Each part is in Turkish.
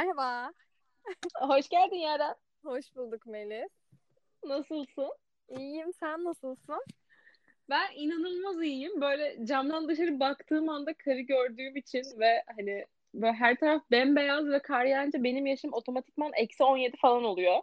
Merhaba. Hoş geldin Yara. Hoş bulduk Melis. Nasılsın? İyiyim. Sen nasılsın? Ben inanılmaz iyiyim. Böyle camdan dışarı baktığım anda karı gördüğüm için ve hani böyle her taraf bembeyaz ve kar yağınca benim yaşım otomatikman eksi 17 falan oluyor.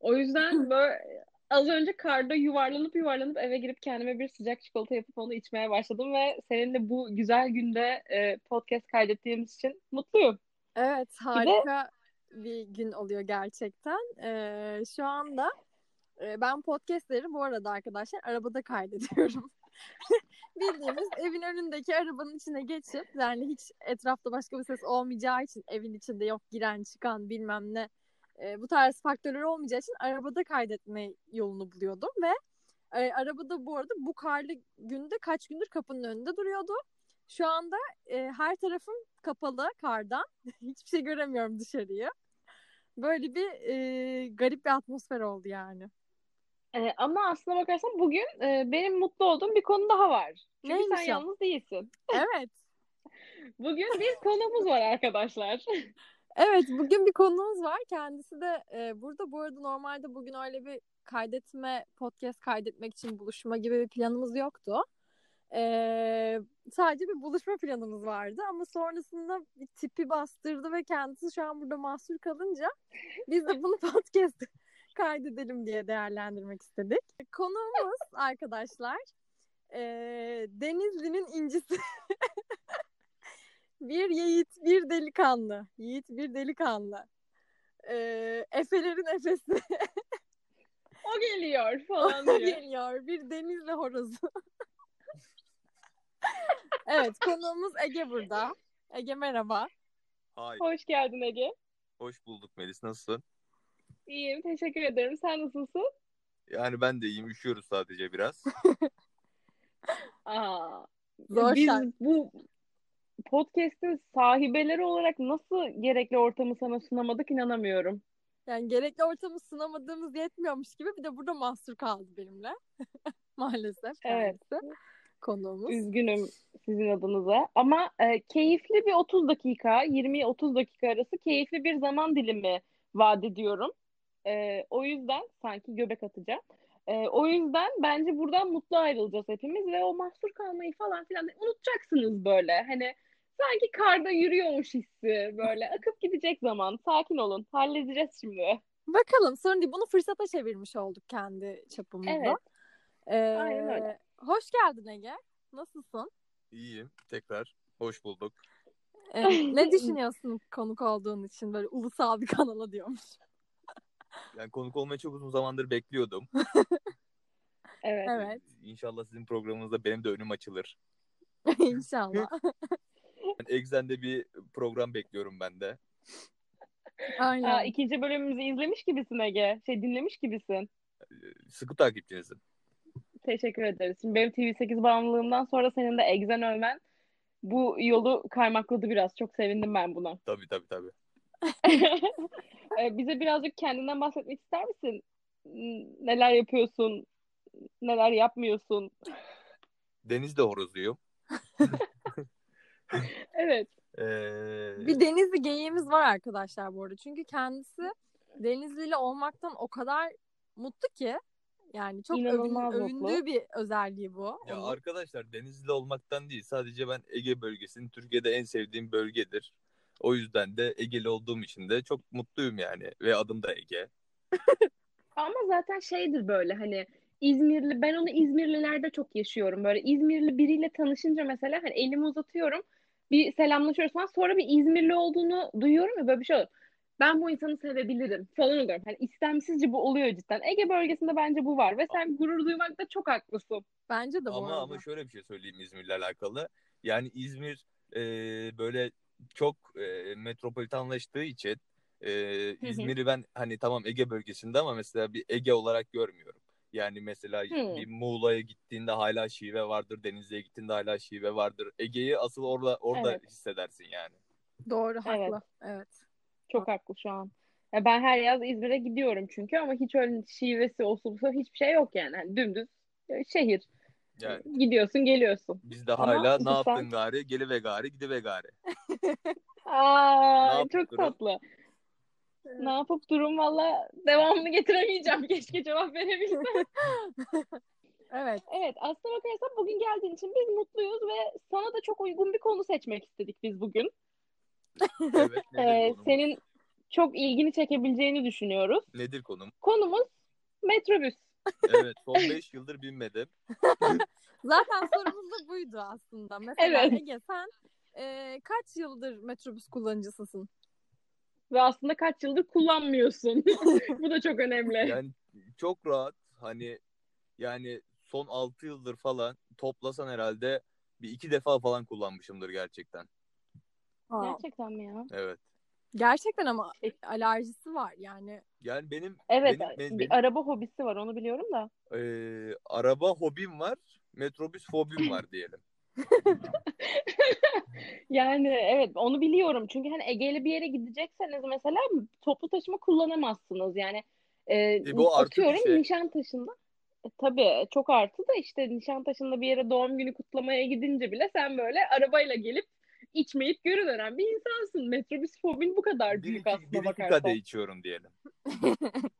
O yüzden böyle az önce karda yuvarlanıp yuvarlanıp eve girip kendime bir sıcak çikolata yapıp onu içmeye başladım ve seninle bu güzel günde e, podcast kaydettiğimiz için mutluyum. Evet, harika bir gün oluyor gerçekten. Ee, şu anda e, ben podcastleri bu arada arkadaşlar arabada kaydediyorum. Bildiğimiz evin önündeki arabanın içine geçip yani hiç etrafta başka bir ses olmayacağı için evin içinde yok giren çıkan bilmem ne e, bu tarz faktörler olmayacağı için arabada kaydetme yolunu buluyordum ve e, arabada bu arada bu karlı günde kaç gündür kapının önünde duruyordu. Şu anda e, her tarafım kapalı kardan. Hiçbir şey göremiyorum dışarıyı. Böyle bir e, garip bir atmosfer oldu yani. E, ama aslına bakarsan bugün e, benim mutlu olduğum bir konu daha var. Çünkü Neymiş sen o? yalnız değilsin. Evet. Bugün bir konumuz var arkadaşlar. Evet bugün bir konumuz var. Kendisi de e, burada. Bu arada normalde bugün öyle bir kaydetme, podcast kaydetmek için buluşma gibi bir planımız yoktu. E, sadece bir buluşma planımız vardı ama sonrasında bir tipi bastırdı ve kendisi şu an burada mahsur kalınca biz de bunu podcast kaydedelim diye değerlendirmek istedik. Konuğumuz arkadaşlar e, Denizli'nin incisi. bir yiğit, bir delikanlı. Yiğit, bir delikanlı. E, Efelerin efesi O geliyor falan diyor. geliyor. Bir Denizli horozu. evet konuğumuz Ege burada. Ege merhaba. Hay, Hoş geldin Ege. hoş bulduk Melis. Nasılsın? İyiyim, teşekkür ederim. Sen nasılsın? Yani ben de iyiyim. Üşüyoruz sadece biraz. Aa, Zor biz şart. bu podcast'in sahibeleri olarak nasıl gerekli ortamı sana sunamadık inanamıyorum. Yani gerekli ortamı sunamadığımız yetmiyormuş gibi bir de burada mahsur kaldı benimle. Maalesef Evet. kendisi. Konuğumuz. Üzgünüm sizin adınıza. Ama e, keyifli bir 30 dakika, 20-30 dakika arası keyifli bir zaman dilimi vaat ediyorum. E, o yüzden sanki göbek atacağım. E, o yüzden bence buradan mutlu ayrılacağız hepimiz ve o mahsur kalmayı falan filan unutacaksınız böyle. Hani sanki karda yürüyormuş hissi böyle akıp gidecek zaman. Sakin olun. Halledeceğiz şimdi. Bakalım sorun değil. Bunu fırsata çevirmiş olduk kendi çapımızda. Evet. Ee, Aynen öyle. Hoş geldin Ege. Nasılsın? İyiyim. Tekrar hoş bulduk. Ee, ne düşünüyorsun konuk olduğun için böyle ulusal bir kanala diyormuş. Yani konuk olmayı çok uzun zamandır bekliyordum. Evet. Evet. İnşallah sizin programınızda benim de önüm açılır. İnşallah. Yani Exxen'de bir program bekliyorum ben de. Aynen. Aa, ikinci bölümümüzü izlemiş gibisin Ege. Şey dinlemiş gibisin. Sıkı takipçinizim. Teşekkür ederiz. Şimdi benim TV8 bağımlılığımdan sonra senin de Egzen övmen bu yolu kaymakladı biraz. Çok sevindim ben buna. Tabii tabii tabii. Ee, Bize birazcık kendinden bahsetmek ister misin? Neler yapıyorsun? Neler yapmıyorsun? Denizde horozluyum. Evet. Ee, Bir Denizli geyiğimiz var arkadaşlar bu arada. Çünkü kendisi Denizlili olmaktan o kadar mutlu ki yani çok övün- İnanılmaz övündüğü mutlu. bir özelliği bu. ya onun. arkadaşlar Denizli olmaktan değil. Sadece ben Ege bölgesinin Türkiye'de en sevdiğim bölgedir. O yüzden de Egeli olduğum için de çok mutluyum yani. Ve adım da Ege. Ama zaten şeydir böyle hani İzmirli ben onu İzmirlilerde çok yaşıyorum. Böyle İzmirli biriyle tanışınca mesela hani elimi uzatıyorum. Bir selamlaşıyoruz falan. Sonra bir İzmirli olduğunu duyuyorum ya böyle bir şey olur. Ben bu insanı sevebilirim falan oluyorum. Hani istemsizce bu oluyor cidden. Ege bölgesinde bence bu var ve sen gurur duymakta çok haklısın. Bence de bu Ama arada. ama şöyle bir şey söyleyeyim İzmir'le alakalı. Yani İzmir e, böyle çok e, metropolitanlaştığı için e, İzmir'i ben hani tamam Ege bölgesinde ama mesela bir Ege olarak görmüyorum. Yani mesela Hı. bir Muğla'ya gittiğinde hala şive vardır, Denizli'ye gittiğinde hala şive vardır. Ege'yi asıl orada orada Evet. hissedersin yani. Doğru Evet. haklı. Evet. Çok haklı şu an. Ya ben her yaz İzmir'e gidiyorum çünkü ama hiç öyle şivesi, busu hiçbir şey yok yani. Hani dümdüz e, şehir. Yani Gidiyorsun geliyorsun. biz de Ama hala ne yaptın sen- gari? Gelive gari, gidive gari. Aa, çok durun? tatlı. Ne yapıp durum valla devamını getiremeyeceğim. Keşke cevap verebilsem. Evet. Evet aslına bakarsan bugün geldiğin için biz mutluyuz ve sana da çok uygun bir konu seçmek istedik biz bugün. Evet, Ee, senin çok ilgini çekebileceğini düşünüyoruz. Nedir konum? Konumuz metrobüs. Evet, son 5 yıldır binmedim. Zaten sorumuz da buydu aslında. Mesela Evet. Ege sen e, kaç yıldır metrobüs kullanıcısısın? Ve aslında kaç yıldır kullanmıyorsun. Bu da çok önemli. Yani çok rahat hani yani son 6 yıldır falan toplasan herhalde bir iki defa falan kullanmışımdır gerçekten. Gerçekten mi ya? Evet. Gerçekten ama alerjisi var yani. Yani benim Evet benim, benim, bir araba hobisi var onu biliyorum da. eee, araba hobim var, metrobüs fobim var diyelim. Yani evet onu biliyorum. Çünkü hani Ege'li bir yere gidecekseniz mesela toplu taşıma kullanamazsınız. Yani e, E, bu artı bir atıyorum şey. Nişantaşı'nda e, tabii çok artı da işte Nişantaşı'nda bir yere doğum günü kutlamaya gidince bile sen böyle arabayla gelip içmeyip geri dönen bir insansın. Metrobüs fobin bu kadar Bir büyük iki, aslında bir iki bakarsan. kadeh içiyorum diyelim.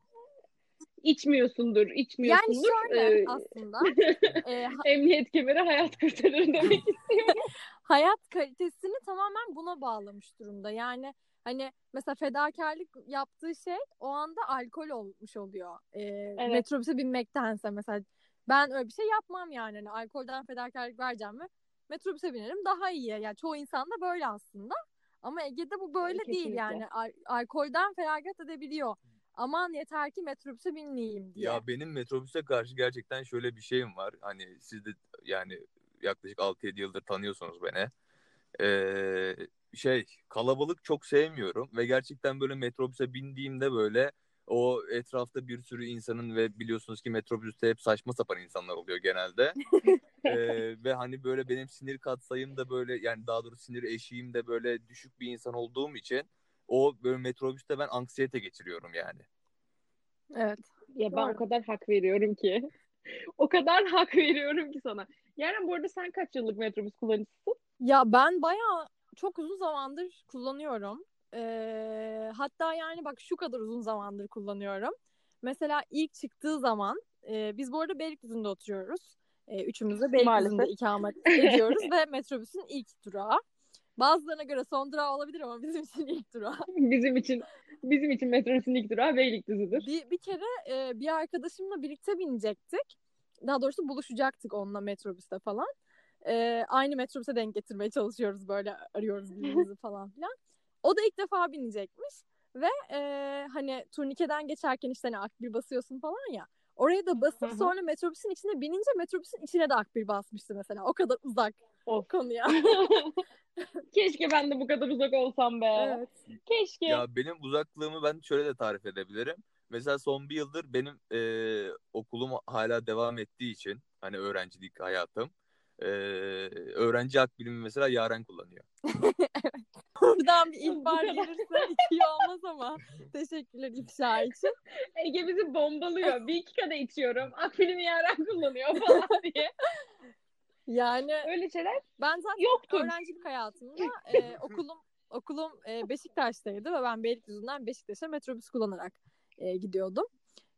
İçmiyorsundur, Yani içmiyorsundur. şöyle Ee, aslında e, ha- emniyet kemeri hayat kurtarır demek istiyorum. hayat kalitesini tamamen buna bağlamış durumda. Yani hani mesela fedakarlık yaptığı şey o anda alkol olmuş oluyor. E, Metrobüse binmektense mesela ben öyle bir şey yapmam yani. Hani alkolden fedakarlık vereceğim mi? Metrobüse binerim daha iyi. Yani çoğu insan da böyle aslında. Ama Ege'de bu böyle değil Kesinlikle. yani. Al- alkolden feragat edebiliyor. Aman yeter ki metrobüse binmeyeyim diye. Ya benim metrobüse karşı gerçekten şöyle bir şeyim var. Hani siz de yani yaklaşık 6-7 yıldır tanıyorsunuz beni. Ee, şey kalabalık çok sevmiyorum ve gerçekten böyle metrobüse bindiğimde böyle o etrafta bir sürü insanın ve biliyorsunuz ki metrobüste hep saçma sapan insanlar oluyor genelde. Ee, ve hani böyle benim sinir katsayım da böyle yani daha doğrusu sinir eşiğim de böyle düşük bir insan olduğum için o böyle metrobüste ben anksiyete geçiriyorum yani. Evet. Ya ben Doğru. o kadar hak veriyorum ki. o kadar hak veriyorum ki sana. Yani bu arada sen kaç yıllık metrobüs kullanıcısın? Ya ben bayağı çok uzun zamandır kullanıyorum. Ee, hatta yani bak şu kadar uzun zamandır kullanıyorum. Mesela ilk çıktığı zaman e, biz bu arada Beylikdüzü'nde oturuyoruz. E, üçümüz de Beylikdüzü'nde ikamet ediyoruz ve metrobüsün ilk durağı. Bazılarına göre son durağı olabilir ama bizim için ilk durağı. Bizim için bizim için metrobüsün ilk durağı Beylikdüzü'dür. Bir, bir kere e, bir arkadaşımla birlikte binecektik. Daha doğrusu buluşacaktık onunla metrobüste falan. E, aynı metrobüse denk getirmeye çalışıyoruz böyle arıyoruz birbirimizi falan filan. O da ilk defa binecekmiş ve e, hani turnikeden geçerken işte hani akbil basıyorsun falan ya. Oraya da basıp sonra metrobüsün içine binince metrobüsün içine de akbil basmıştı mesela. O kadar uzak Of. konuya. Keşke ben de bu kadar uzak olsam be. evet. Keşke. Ya benim uzaklığımı ben şöyle de tarif edebilirim. Mesela son bir yıldır benim e, okulum hala devam ettiği için hani öğrencilik hayatım e, öğrenci akbilimi mesela Yaren kullanıyor. Buradan bir ihbar gelirse iyi olmaz ama. Teşekkürler ifşa için. Ege bizi bombalıyor. Bir iki kadeh içiyorum. Akbilimi yaren kullanıyor falan diye. Yani Öyle şeyler ben zaten yoktu. öğrencilik hayatımda e, okulum okulum e, Beşiktaş'taydı ve ben Beylikdüzü'nden Beşiktaş'a metrobüs kullanarak e, gidiyordum.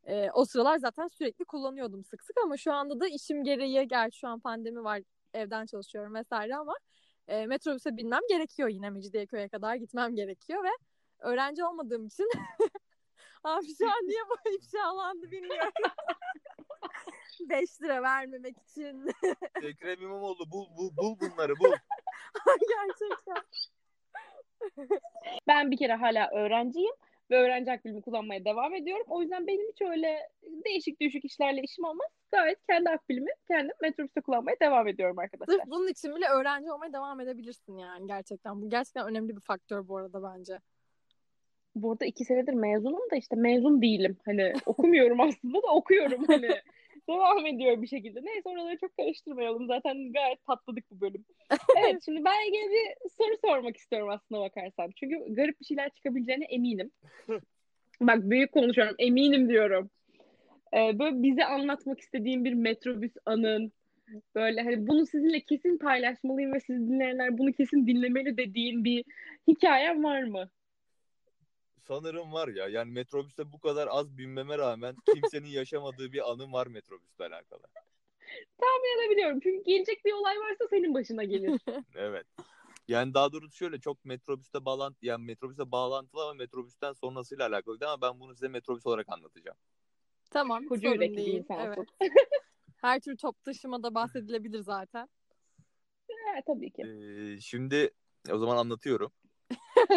E, o sıralar zaten sürekli kullanıyordum sık sık ama şu anda da işim gereği gerçi şu an pandemi var evden çalışıyorum vesaire ama e, metrobüse binmem gerekiyor yine Mecidiyeköy'e kadar gitmem gerekiyor ve öğrenci olmadığım için abi şu an niye bu ifşalandı bilmiyorum. 5 lira vermemek için Ekrem İmamoğlu bul, bul, bul bunları bul. gerçekten. Ben bir kere hala öğrenciyim ve öğrenci akbilimi kullanmaya devam ediyorum. O yüzden benim hiç öyle değişik düşük işlerle işim olmaz. Gayet kendi akbilimi kendim metrobüste kullanmaya devam ediyorum arkadaşlar. Sırf bunun için bile öğrenci olmaya devam edebilirsin yani gerçekten. Bu gerçekten önemli bir faktör bu arada bence. Bu arada iki senedir mezunum da işte mezun değilim. Hani okumuyorum aslında da okuyorum hani. Devam ediyor bir şekilde. Neyse oraları çok karıştırmayalım. Zaten gayet tatladık bu bölüm. Evet şimdi ben Ege'ye bir soru sormak istiyorum aslına bakarsan. Çünkü garip bir şeyler çıkabileceğine eminim. Bak büyük konuşuyorum. Eminim diyorum. Ee, böyle bize anlatmak istediğin bir metrobüs anın Böyle hani bunu sizinle kesin paylaşmalıyım ve siz dinleyenler bunu kesin dinlemeli dediğin bir hikayen var mı? Sanırım var ya. Yani metrobüste bu kadar az binmeme rağmen kimsenin yaşamadığı bir anım var metrobüsle alakalı. Tahmin edebiliyorum. Çünkü gelecek bir olay varsa senin başına gelir. Evet. Yani daha doğrusu şöyle çok metrobüste bağlantı yani metrobüste bağlantılı ama metrobüsten sonrasıyla alakalıydı ama ben bunu size metrobüs olarak anlatacağım. Tamam Koca sorun yürekli bir değil. Evet. Her tür top taşımada bahsedilebilir zaten. Ha, tabii ki. Ee, şimdi o zaman anlatıyorum.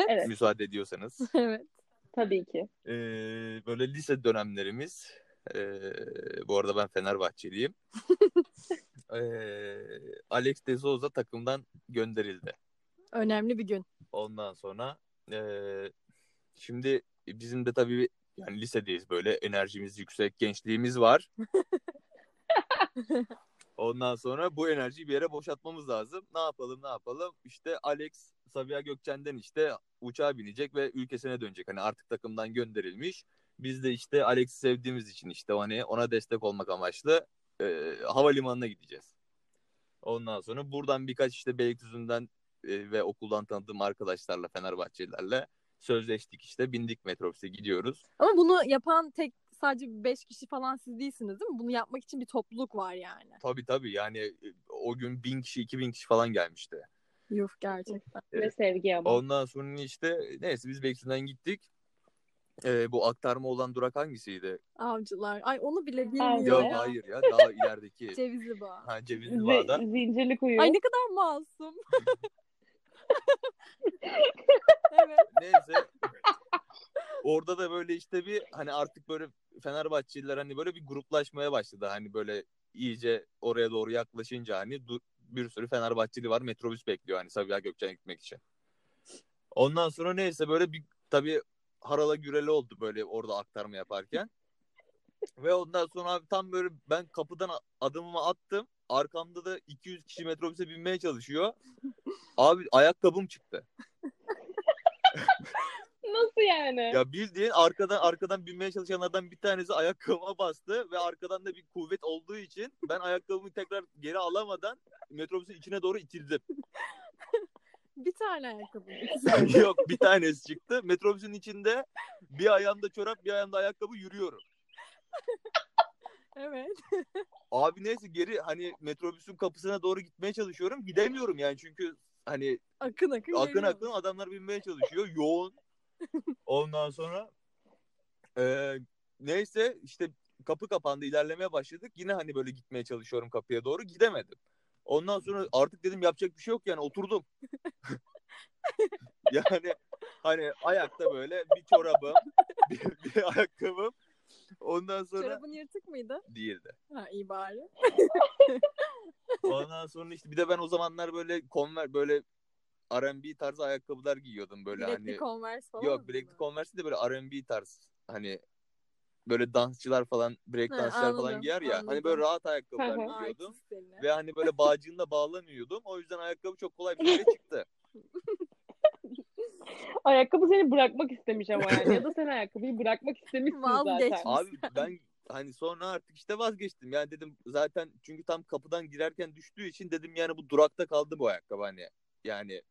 Evet. Müsaade ediyorsanız. evet. Tabii ki. Ee, böyle lise dönemlerimiz. ee, bu arada ben Fenerbahçeliyim. Ee, Alex de Souza takımdan gönderildi. Önemli bir gün. Ondan sonra ee, şimdi bizim de tabii yani lisedeyiz böyle enerjimiz yüksek, gençliğimiz var. Ondan sonra bu enerjiyi bir yere boşaltmamız lazım. Ne yapalım ne yapalım? İşte Alex Sabiha Gökçen'den işte uçağa binecek ve ülkesine dönecek. Hani artık takımdan gönderilmiş. Biz de işte Alex'i sevdiğimiz için işte hani ona destek olmak amaçlı e, havalimanına gideceğiz. Ondan sonra buradan birkaç işte Beylikdüzü'nden e, ve okuldan tanıdığım arkadaşlarla Fenerbahçelilerle sözleştik işte bindik metrobüse gidiyoruz. Ama bunu yapan tek sadece 5 kişi falan siz değilsiniz değil mi? Bunu yapmak için bir topluluk var yani. Tabii tabii yani e, o gün bin kişi iki bin kişi falan gelmişti. Yuh gerçekten. Ve sevgi ama. Ondan sonra işte neyse biz Beylikdüzü'nden gittik. Ee, bu aktarma olan durak hangisiydi? Avcılar. Ay onu bile bilmiyorum. Yok ya. hayır ya daha ilerideki. Cevizli bağ. ha Cevizli Z- Bağ'da. zincirli kuyu. Ay ne kadar masum. evet. Neyse. Orada da böyle işte bir hani artık böyle Fenerbahçeliler hani böyle bir gruplaşmaya başladı. Hani böyle iyice oraya doğru yaklaşınca hani du- bir sürü Fenerbahçeli var metrobüs bekliyor hani Sabiha Gökçen'e gitmek için. Ondan sonra neyse böyle bir tabii harala gürele oldu böyle orada aktarma yaparken. Ve ondan sonra abi tam böyle ben kapıdan adımımı attım. Arkamda da 200 kişi metrobüse binmeye çalışıyor. Abi ayakkabım çıktı. Nasıl yani? Ya bildiğin arkadan arkadan binmeye çalışanlardan bir tanesi ayakkabıma bastı ve arkadan da bir kuvvet olduğu için ben ayakkabımı tekrar geri alamadan metrobüsün içine doğru itildim. Bir tane ayakkabı. Yok bir tanesi çıktı. Metrobüsün içinde bir ayağımda çorap bir ayağımda ayakkabı yürüyorum. Evet. Abi neyse geri hani metrobüsün kapısına doğru gitmeye çalışıyorum. Gidemiyorum yani çünkü hani Akın akın akın akın adamlar binmeye çalışıyor. Yoğun. Ondan sonra e, neyse işte kapı kapandı ilerlemeye başladık. Yine hani böyle gitmeye çalışıyorum kapıya doğru gidemedim. Ondan sonra artık dedim yapacak bir şey yok yani oturdum. yani hani ayakta böyle bir çorabım, bir, bir ayakkabım. Ondan sonra Çorabın yırtık mıydı? değildi. Ha iyi bari. Ondan sonra işte bir de ben o zamanlar böyle konver böyle R&B tarzı ayakkabılar giyiyordum böyle Bilekli hani. Converse falan Yok? Black Converse de böyle R&B tarz hani böyle dansçılar falan break dansçılar falan anladım, giyer ya. Hani anladım. böyle rahat ayakkabılar giyiyordum. Ve hani böyle bağcığında bağlamıyordum. O yüzden ayakkabı çok kolay bir şekilde çıktı. Ayakkabı seni bırakmak istemiş ama yani. Ya da sen ayakkabıyı bırakmak istemişsin zaten. Abi ben hani sonra artık işte vazgeçtim. Yani dedim zaten çünkü tam kapıdan girerken düştüğü için dedim yani bu durakta kaldı bu ayakkabı hani. Yani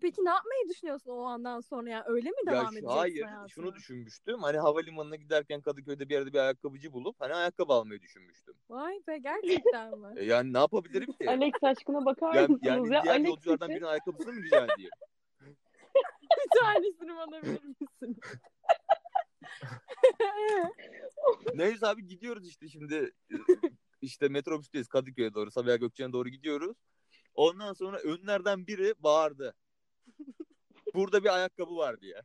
Peki ne yapmayı düşünüyorsun o andan sonra ya? Öyle mi ya devam şu- edeceksin hayır hayatına? şunu düşünmüştüm. Hani havalimanına giderken Kadıköy'de bir yerde bir ayakkabıcı bulup hani ayakkabı almayı düşünmüştüm. Vay be gerçekten mi? E yani ne yapabilirim ki? Alex aşkına bakar yani, mısınız yani ya? diğer Alex yolculardan birinin ayakkabısını mı rica edeyim? Bir tanesini bana verir misin? Neyse abi gidiyoruz işte şimdi işte metrobüsteyiz Kadıköy'e doğru Sabiha Gökçen'e doğru gidiyoruz. Ondan sonra önlerden biri bağırdı. Burada bir ayakkabı var diye.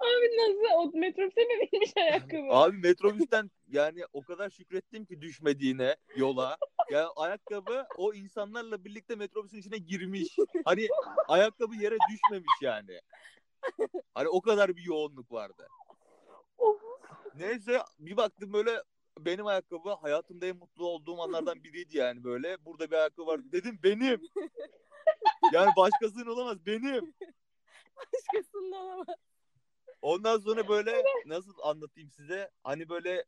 Abi nasıl? O metrobüse mi binmiş ayakkabı? Abi metrobüsten yani o kadar şükrettim ki düşmediğine yola. Ya ayakkabı o insanlarla birlikte metrobüsün içine girmiş. Hani ayakkabı yere düşmemiş yani. Hani o kadar bir yoğunluk vardı. Neyse bir baktım böyle benim ayakkabı hayatımda en mutlu olduğum anlardan biriydi yani böyle. Burada bir ayakkabı var. Dedim benim. Yani başkasının olamaz benim. Başkasından ama. Ondan sonra böyle nasıl anlatayım size? Hani böyle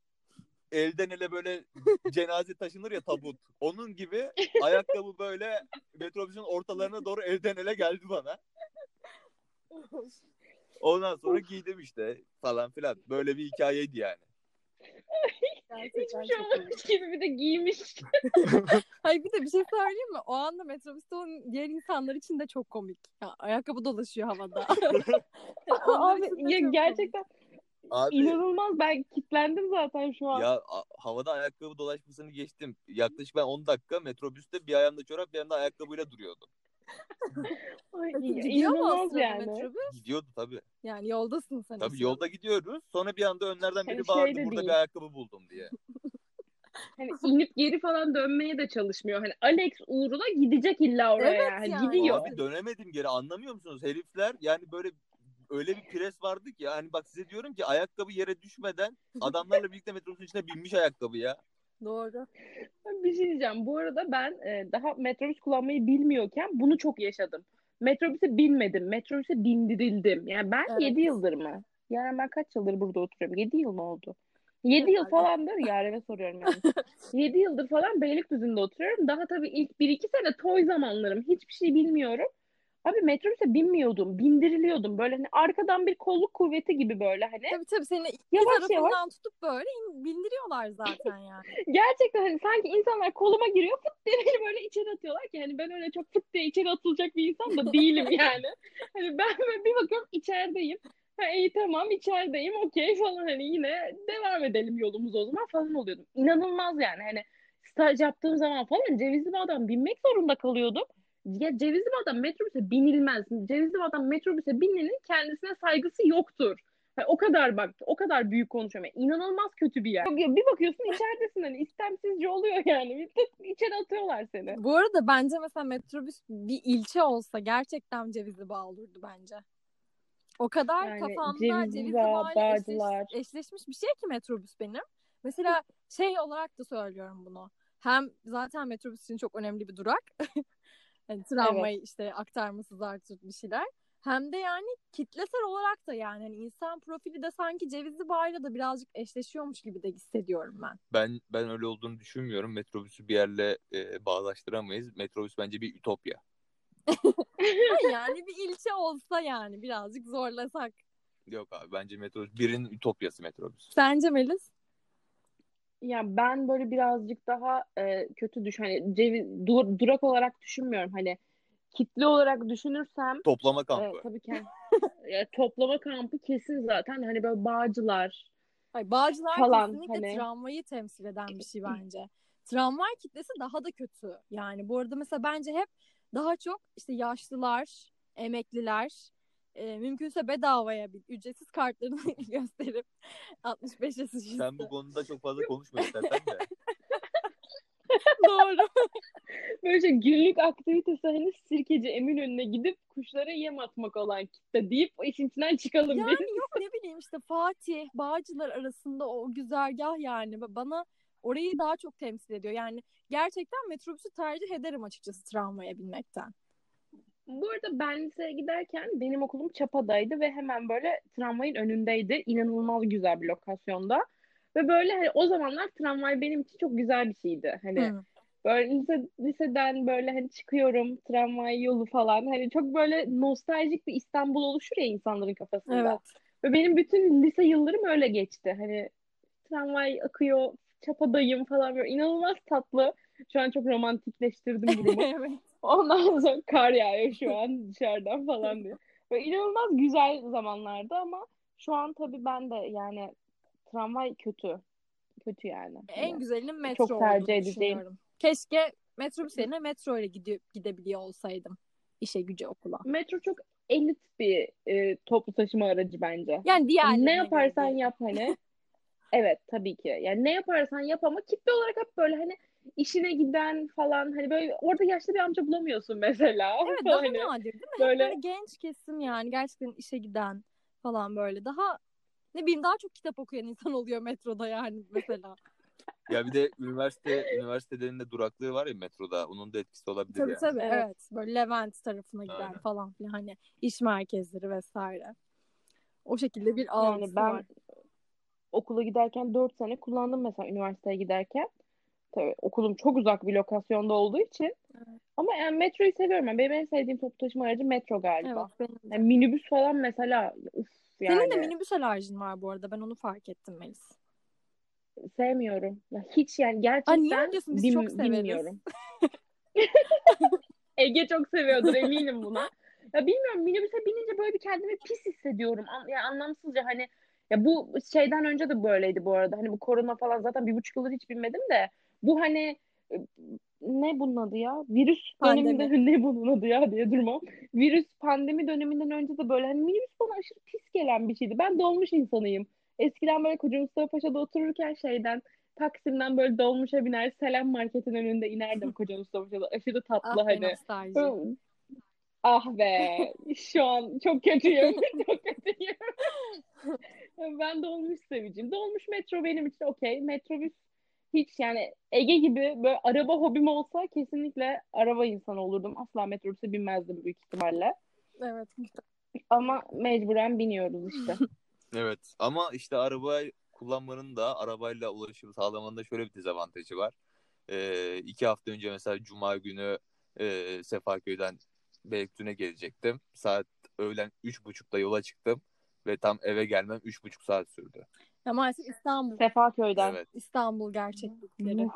elden ele böyle cenaze taşınır ya tabut. Onun gibi ayakkabı böyle metrobüsün ortalarına doğru elden ele geldi bana. Ondan sonra giydim işte falan filan. Böyle bir hikayeydi yani. Hiçbir şey olmamış gibi bir de giymiş. Hayır bir de bir şey söyleyeyim mi? O anda metrobüste olan diğer insanlar için de çok komik. Ya, ayakkabı dolaşıyor havada. Onlar Abi ya gerçekten Abi inanılmaz. Ben kitlendim zaten şu an. ya a- havada ayakkabı dolaşmasını geçtim. Yaklaşık ben 10 dakika metrobüste bir ayağımda çorap bir ayağımda ayakkabıyla duruyordum. Ay, Gidiyor mu sırada yani. metrobüs? Gidiyordu tabii. Yani yoldasın sen. Tabii sırada. yolda gidiyoruz. Sonra bir anda önlerden biri Hani şey bağırdı de burada değil. bir ayakkabı buldum diye. Hani inip geri falan dönmeye de çalışmıyor. Hani Alex uğruna gidecek illa oraya. Evet yani. yani. Gidiyor. Abi dönemedim geri anlamıyor musunuz? Herifler yani böyle öyle bir pres vardı ki hani bak size diyorum ki ayakkabı yere düşmeden adamlarla birlikte metrobüsün içine binmiş ayakkabı ya. Doğru. Bir şey diyeceğim. Bu arada ben e, daha metrobüs kullanmayı bilmiyorken bunu çok yaşadım. Metrobüse binmedim. Metrobüse bindirildim. Yani ben Evet. 7 yıldır mı? Yani ben kaç yıldır burada oturuyorum? 7 yıl mı oldu? 7 yıl falandır. Yaren'e soruyorum yani. 7 yıldır falan Beylikdüzü'nde oturuyorum. Daha tabii ilk 1-2 sene toy zamanlarım. Hiçbir şey bilmiyorum. Abi metrobüse binmiyordum. Bindiriliyordum. Böyle hani arkadan bir kolluk kuvveti gibi böyle hani. Tabii tabii seni iki Yavaş tarafından yavaş. tutup böyle in- bindiriyorlar zaten yani. Gerçekten hani sanki insanlar koluma giriyor fıt diye beni böyle içeri atıyorlar ki hani ben öyle çok fıt diye içeri atılacak bir insan da değilim yani. Hani ben böyle bir bakıyorum içerideyim. Ha iyi tamam içerideyim okey falan hani yine devam edelim yolumuz o zaman falan oluyordum. İnanılmaz yani hani staj yaptığım zaman falan Cevizli Bağ'dan binmek zorunda kalıyordum. Ya Cevizli Bağ'dan metrobüse binilmez. Cevizli Bağ'dan metrobüse binenin kendisine saygısı yoktur. Ha, o kadar bak, o kadar büyük konuşuyorum. Yani inanılmaz kötü bir yer. Bir bakıyorsun içeridesin hani istemsizce oluyor yani. Bir içeri atıyorlar seni. Bu arada bence mesela metrobüs bir ilçe olsa gerçekten Cevizli Bağ olurdu bence. O kadar Yani kafamda Cevizli Cevizli Bağ, eşleş- eşleşmiş bir şey ki metrobüs benim. Mesela şey olarak da söylüyorum bunu. Hem zaten metrobüs için çok önemli bir durak. hani tramvayı işte aktarması zartürt bir şeyler. Hem de yani kitlesel olarak da yani hani insan profili de sanki Cevizli Bağ'yla da birazcık eşleşiyormuş gibi de hissediyorum ben. Ben ben öyle olduğunu düşünmüyorum. Metrobüsü bir yerle e, bağdaştıramayız. Metrobüs bence bir ütopya. yani bir ilçe olsa yani birazcık zorlasak. Yok abi bence metrobüs birinin ütopyası metrobüs. Sence Melis? Ya ben böyle birazcık daha e, kötü düş hani ceviz, dur- durak olarak düşünmüyorum. Hani kitle olarak düşünürsem Toplama e, kampı. tabii ki ya, toplama kampı kesin zaten hani böyle bağcılar Ay, Bağcılar Falan, kesinlikle hani. tramvayı temsil eden bir şey bence. Tramvay kitlesi daha da kötü. Yani bu arada mesela bence hep daha çok işte yaşlılar, emekliler, e, mümkünse bedavaya bir ücretsiz kartlarını gösterip 65 yaş üstü. Sen bu konuda çok fazla konuşma istersen de. Doğru. böyle şey günlük aktivitesi hani sirkeci Eminönü'ne gidip kuşlara yem atmak olan kitle deyip işin içinden çıkalım Yani biz. yok ne bileyim işte Fatih, Bağcılar arasında o güzergah yani bana orayı daha çok temsil ediyor. Yani gerçekten metrobüsü tercih ederim açıkçası tramvaya binmekten. Bu arada ben liseye giderken benim okulum Çapa'daydı ve hemen böyle tramvayın önündeydi. İnanılmaz güzel bir lokasyonda. Ve böyle hani o zamanlar tramvay benim için çok güzel bir şeydi. Hani Hı. böyle lise, liseden böyle hani çıkıyorum tramvay yolu falan. Hani çok böyle nostaljik bir İstanbul oluşur ya insanların kafasında. Evet. Ve benim bütün lise yıllarım öyle geçti. Hani tramvay akıyor, Çapa'dayım falan böyle inanılmaz tatlı. Şu an çok romantikleştirdim durumu. evet. Ondan sonra kar yağıyor şu an dışarıdan falan diye. Böyle inanılmaz güzel zamanlardı ama şu an tabii ben de yani tramvay kötü. Kötü yani. En Hani güzelinin metro çok tercih düşünüyorum. Keşke metrobüs yerine metro ile gide- gidebiliyor olsaydım. işe güce okula. Metro çok elit bir e, toplu taşıma aracı bence. Yani diğerlerine ne göre yaparsan değil. yap hani. Evet tabii ki. Yani ne yaparsan yap ama kitle olarak hep böyle hani işine giden falan hani böyle orada yaşlı bir amca bulamıyorsun mesela. Evet daha Hani nadir değil mi? Hep böyle- böyle genç kesim yani gerçekten işe giden falan böyle. Daha ne bileyim daha çok kitap okuyan insan oluyor metroda yani mesela. Ya bir de üniversite üniversitelerinde duraklığı var ya metroda. Onun da etkisi olabilir tabii yani. tabii evet. Evet. Böyle Levent tarafına giden Aynen. falan filan hani iş merkezleri vesaire. O şekilde bir algısı yani ben var. okula giderken 4 sene kullandım mesela üniversiteye giderken. Tabii okulum çok uzak bir lokasyonda olduğu için. Evet. Ama yani metroyu seviyorum. Yani benim en sevdiğim toplu taşıma aracı metro galiba. Evet benim de. Yani minibüs falan mesela uf yani Senin de minibüs alerjin var bu arada. Ben onu fark ettim Melis. sevmiyorum. Ya hiç yani gerçekten Aa, niye diyorsun? Biz bin- çok severiz. bilmiyorum. Ege çok seviyordur eminim buna. Ya bilmiyorum minibüse binince böyle bir kendimi pis hissediyorum. An- Yani anlamsızca hani ya bu şeyden önce de böyleydi bu arada. Hani bu korona falan zaten bir buçuk yıldır hiç binmedim de bu hani e, ne bunun adı ya? Virüs Pandemi. döneminde ne bunun adı ya diye durmam. Virüs pandemi döneminden önce de böyle hani minibüs bana aşırı pis gelen bir şeydi. Ben dolmuş insanıyım. Eskiden böyle Koca Mustafa Paşa'da otururken şeyden Taksim'den böyle dolmuşa biner Selam Market'in önünde inerdim Koca Mustafa Paşa'da. Aşırı tatlı Ah hani. nostalji. Ah be. Şu an çok kötüyüm. çok kötüyüm. ben dolmuş seviciyim. Dolmuş metro benim için okey. Metrobüs hiç yani Ege gibi böyle araba hobim olsa kesinlikle araba insanı olurdum. Asla metrobüse binmezdim büyük ihtimalle. Evet. Ama mecburen biniyoruz işte. Evet ama işte araba kullanmanın da arabayla ulaşım sağlamanın da şöyle bir dezavantajı var. Ee, iki hafta önce mesela Cuma günü e, Sefaköy'den Beylikdüzü'ne gelecektim. Saat öğlen üç buçukta yola çıktım ve tam eve gelmem üç buçuk saat sürdü. Ya maalesef İstanbul. Sefaköy'den. Evet. İstanbul gerçeklikleri.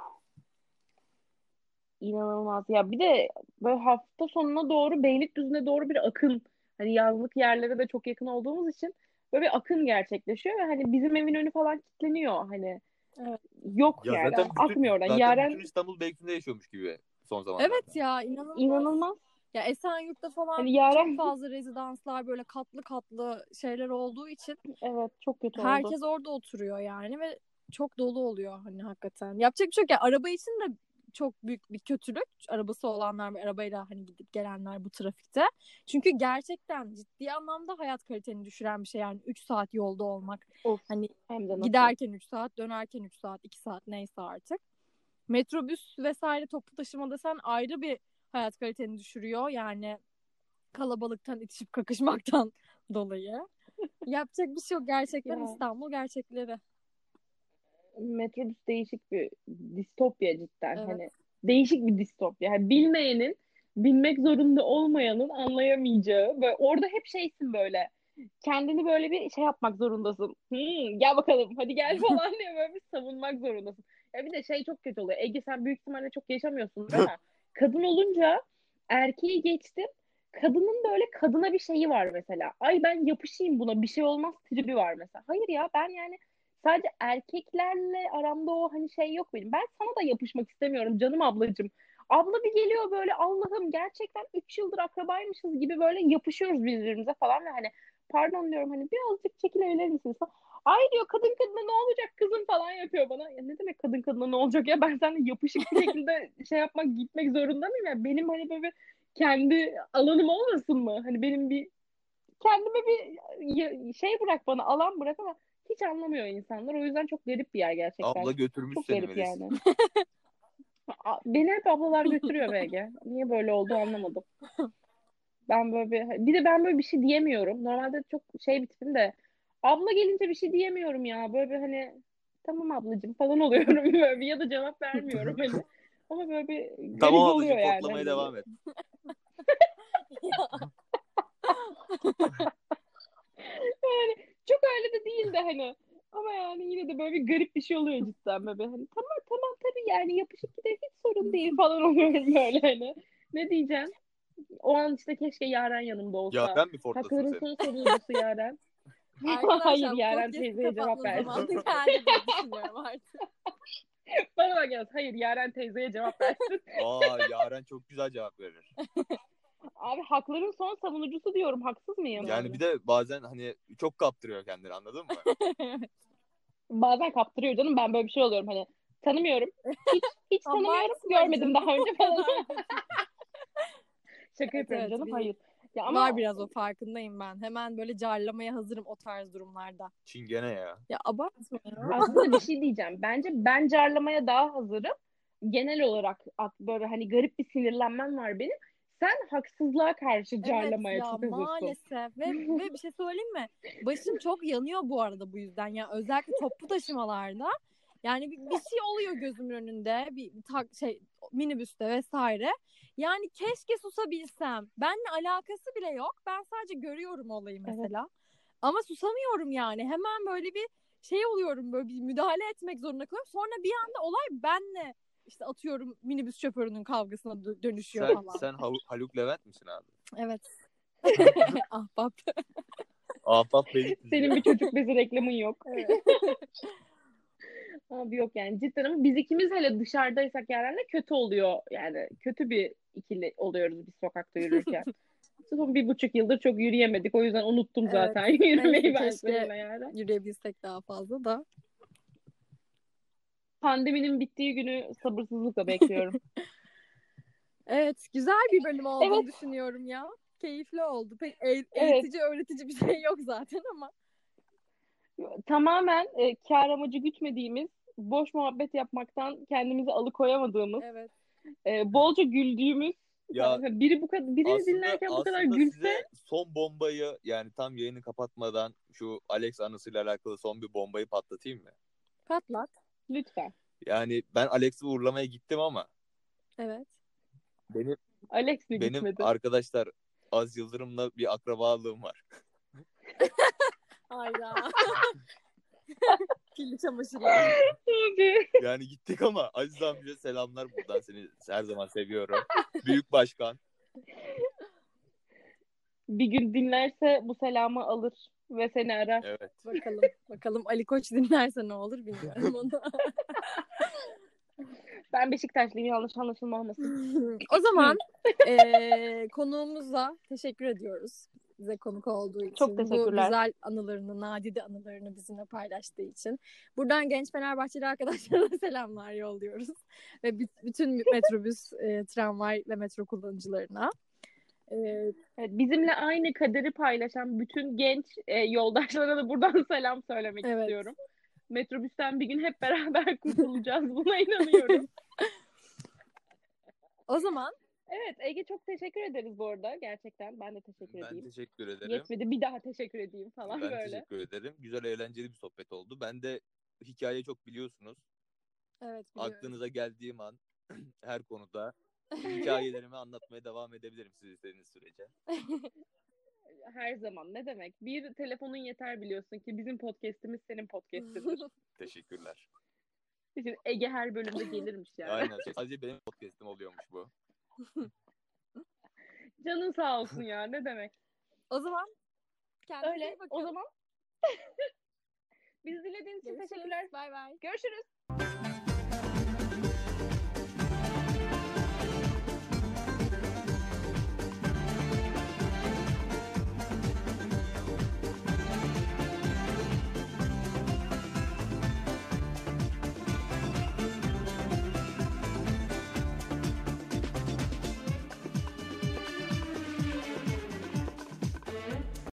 İnanılmaz. Ya bir de böyle hafta sonuna doğru Beylikdüzü'ne doğru bir akın. Hani yazlık yerlere de çok yakın olduğumuz için böyle bir akın gerçekleşiyor ve hani bizim evin önü falan kilitleniyor. Hani Evet. yok Ya yani. zaten bütün, Akmıyor oradan. zaten Yaren bütün İstanbul Beylikdüzü'nde yaşıyormuş gibi son zamanlarda. Evet ya inanılmaz. inanılmaz. Ya Esenyurt'ta falan Hani Yaren çok fazla rezidanslar böyle katlı katlı şeyler olduğu için evet çok kötü oldu. herkes orada oturuyor yani ve çok dolu oluyor hani hakikaten. Yapacak bir şey yok ya araba için de çok büyük bir kötülük. Arabası olanlar ve arabayla hani gidip gelenler bu trafikte. Çünkü gerçekten ciddi anlamda hayat kaliteni düşüren bir şey yani 3 saat yolda olmak. Of, Hani hem de nasıl. giderken 3 saat, dönerken 3 saat, 2 saat neyse artık. Metrobüs vesaire toplu taşımada sen ayrı bir hayat kaliteni düşürüyor. Yani kalabalıktan itişip kakışmaktan dolayı. Yapacak bir şey yok gerçekten Ya. İstanbul gerçekleri. Metrobüs değişik bir distopya cidden. Evet. Hani değişik bir distopya. Yani bilmeyenin, bilmek zorunda olmayanın anlayamayacağı. Böyle orada hep şeysin böyle. Kendini böyle bir şey yapmak zorundasın. Hmm, gel bakalım hadi gel falan diye böyle bir savunmak zorundasın. Ya bir de şey çok kötü oluyor. Ege sen büyük ihtimalle çok yaşamıyorsundur ama kadın olunca erkeği geçtim. Kadının böyle kadına bir şeyi var mesela. Ay ben yapışayım buna bir şey olmaz tribi var mesela. Hayır ya ben yani sadece erkeklerle aramda o hani şey yok benim. Ben sana da yapışmak istemiyorum canım ablacığım. Abla bir geliyor böyle Allah'ım gerçekten 3 yıldır akrabaymışız gibi böyle yapışıyoruz birbirimize falan ve hani pardon diyorum hani birazcık çekilebilir misiniz falan. Ay diyor kadın kadına ne olacak kızım falan yapıyor bana. Ya ne demek kadın kadına ne olacak ya ben seninle yapışık bir şekilde şey yapmak gitmek zorunda mıyım ya? Benim hani böyle kendi alanım olmasın mı? Hani benim bir kendime bir şey bırak bana alan bırak ama hiç anlamıyor insanlar. O yüzden çok garip bir yer gerçekten. Abla götürmüş Çok seni garip Melis. yani. Beni hep ablalar götürüyor BG. Niye böyle oldu anlamadım. Ben böyle bir, bir de ben böyle bir şey diyemiyorum. Normalde çok şey bir tipim de abla gelince bir şey diyemiyorum ya. Böyle bir hani tamam ablacığım falan oluyorum böyle bir ya da cevap vermiyorum hani. Ama böyle bir garip Tamam oluyor ablacığım yani. toplamaya Hani devam et. Yani çok öyle de değil de hani. Ama yani yine de böyle bir garip bir şey oluyor cidden böyle. Hani tamam tamam tabii yani yapışık gider hiç sorun değil falan oluyorum böyle hani. Ne diyeceğim? O an işte keşke Yaren yanımda olsa. Ya ben mi fortlasın Hakların seni? son savunucusu Yaren. Arkadaşlar Hayır Yaren teyzeye cevap versin. diye düşünüyorum artık. Bana bak yaz. Hayır Yaren teyzeye cevap versin. Aa Yaren çok güzel cevap verir. Abi hakların son savunucusu diyorum. Haksız mıyım? Yani bir de bazen hani çok kaptırıyor kendini anladın mı? Bazen kaptırıyor canım. Ben böyle bir şey oluyorum hani. Tanımıyorum. Hiç, hiç tanımıyorum. Görmedim daha önce falan. Şaka Evet, yapıyorum canım. Hayır. Ya ama Var biraz o farkındayım ben. Hemen böyle carlamaya hazırım o tarz durumlarda. Çingene ya. Ya abartma ya. aslında bir şey diyeceğim. Bence ben carlamaya daha hazırım. Genel olarak ak- böyle hani garip bir sinirlenmem var benim. Sen haksızlığa karşı carlamaya evet, ya, çalışıyorsun. Maalesef. Ve, ve bir şey söyleyeyim mi? Başım çok yanıyor bu arada bu yüzden. Yani özellikle toplu taşımalarda. Yani bir, bir şey oluyor gözümün önünde. Bir tak, şey minibüste vesaire. Yani keşke susabilsem. Benle alakası bile yok. Ben sadece görüyorum olayı mesela. Evet. Ama susamıyorum yani. Hemen böyle bir şey oluyorum böyle bir müdahale etmek zorunda kalıyorum. Sonra bir anda olay benle işte atıyorum minibüs şoförünün kavgasına dönüşüyor sen, falan. Sen Haluk Levent misin abi? Evet. Ahbap. Ahbap Beylik Senin bir çocuk bezi reklamın yok. Abi yok yani cidden ama biz ikimiz hele dışarıdaysak yani kötü oluyor. Yani kötü bir ikili oluyoruz biz sokakta yürürken. Son bir buçuk yıldır çok yürüyemedik. O yüzden unuttum evet. zaten yürümeyi ben seninle yani. Yürüyebilsek daha fazla da. Pandeminin bittiği günü sabırsızlıkla bekliyorum. evet güzel bir bölüm olduğunu evet. düşünüyorum ya. Keyifli oldu. Pek eğ- eğitici evet. öğretici bir şey yok zaten ama. Tamamen e, kar amacı gütmediğimiz, boş muhabbet yapmaktan kendimizi alıkoyamadığımız, evet. e, bolca güldüğümüz ya biri bu kadar biri aslında, dinlerken bu kadar gülse son bombayı yani tam yayını kapatmadan şu Alex anısıyla alakalı son bir bombayı patlatayım mı? Patlat. Lütfen. Yani ben Alex'i uğurlamaya gittim ama Evet. Benim Alex mi benim gitmedi? arkadaşlar Az Yıldırım'la bir akrabalığım var. Hayda. Kirli çamaşırlar. yani gittik ama Aziz amca selamlar buradan seni her zaman seviyorum. Büyük başkan. Bir gün dinlerse bu selamı alır ve seni arar. Evet. Bakalım. Bakalım Ali Koç dinlerse ne olur bilmiyorum onu. ben Beşiktaşlıyım yanlış anlaşılma olmasın. o zaman e, konuğumuza teşekkür ediyoruz bize konuk olduğu için. Çok teşekkürler. Bu güzel anılarını, nadide anılarını bizimle paylaştığı için. Buradan genç Fenerbahçeli arkadaşlarına selamlar yolluyoruz. Ve bütün metrobüs, e, tramvay ve metro kullanıcılarına. Evet, bizimle aynı kaderi paylaşan bütün genç e, yoldaşlara da buradan selam söylemek evet. istiyorum. Metrobüsten bir gün hep beraber kurtulacağız. Buna inanıyorum. o zaman Evet Ege çok teşekkür ederiz bu arada gerçekten. Ben de teşekkür ben edeyim. Ben teşekkür ederim. Yetmedi bir daha teşekkür edeyim falan ben böyle. Ben teşekkür ederim. Güzel eğlenceli bir sohbet oldu. Ben de hikaye çok biliyorsunuz. Evet biliyorum. Aklınıza geldiğim an her konuda hikayelerimi anlatmaya devam edebilirim siz istediğiniz sürece. Her zaman ne demek? Bir telefonun yeter biliyorsun ki bizim podcast'imiz senin podcast'indir. Teşekkürler. Ege her bölümde gelirmiş yani. Aynen. Sadece benim podcast'im oluyormuş bu. Canın sağ olsun ya ne demek. O zaman kendinize Öyle. iyi bakın. O zaman Bizi dinlediğiniz için teşekkürler. Bay bay. Görüşürüz.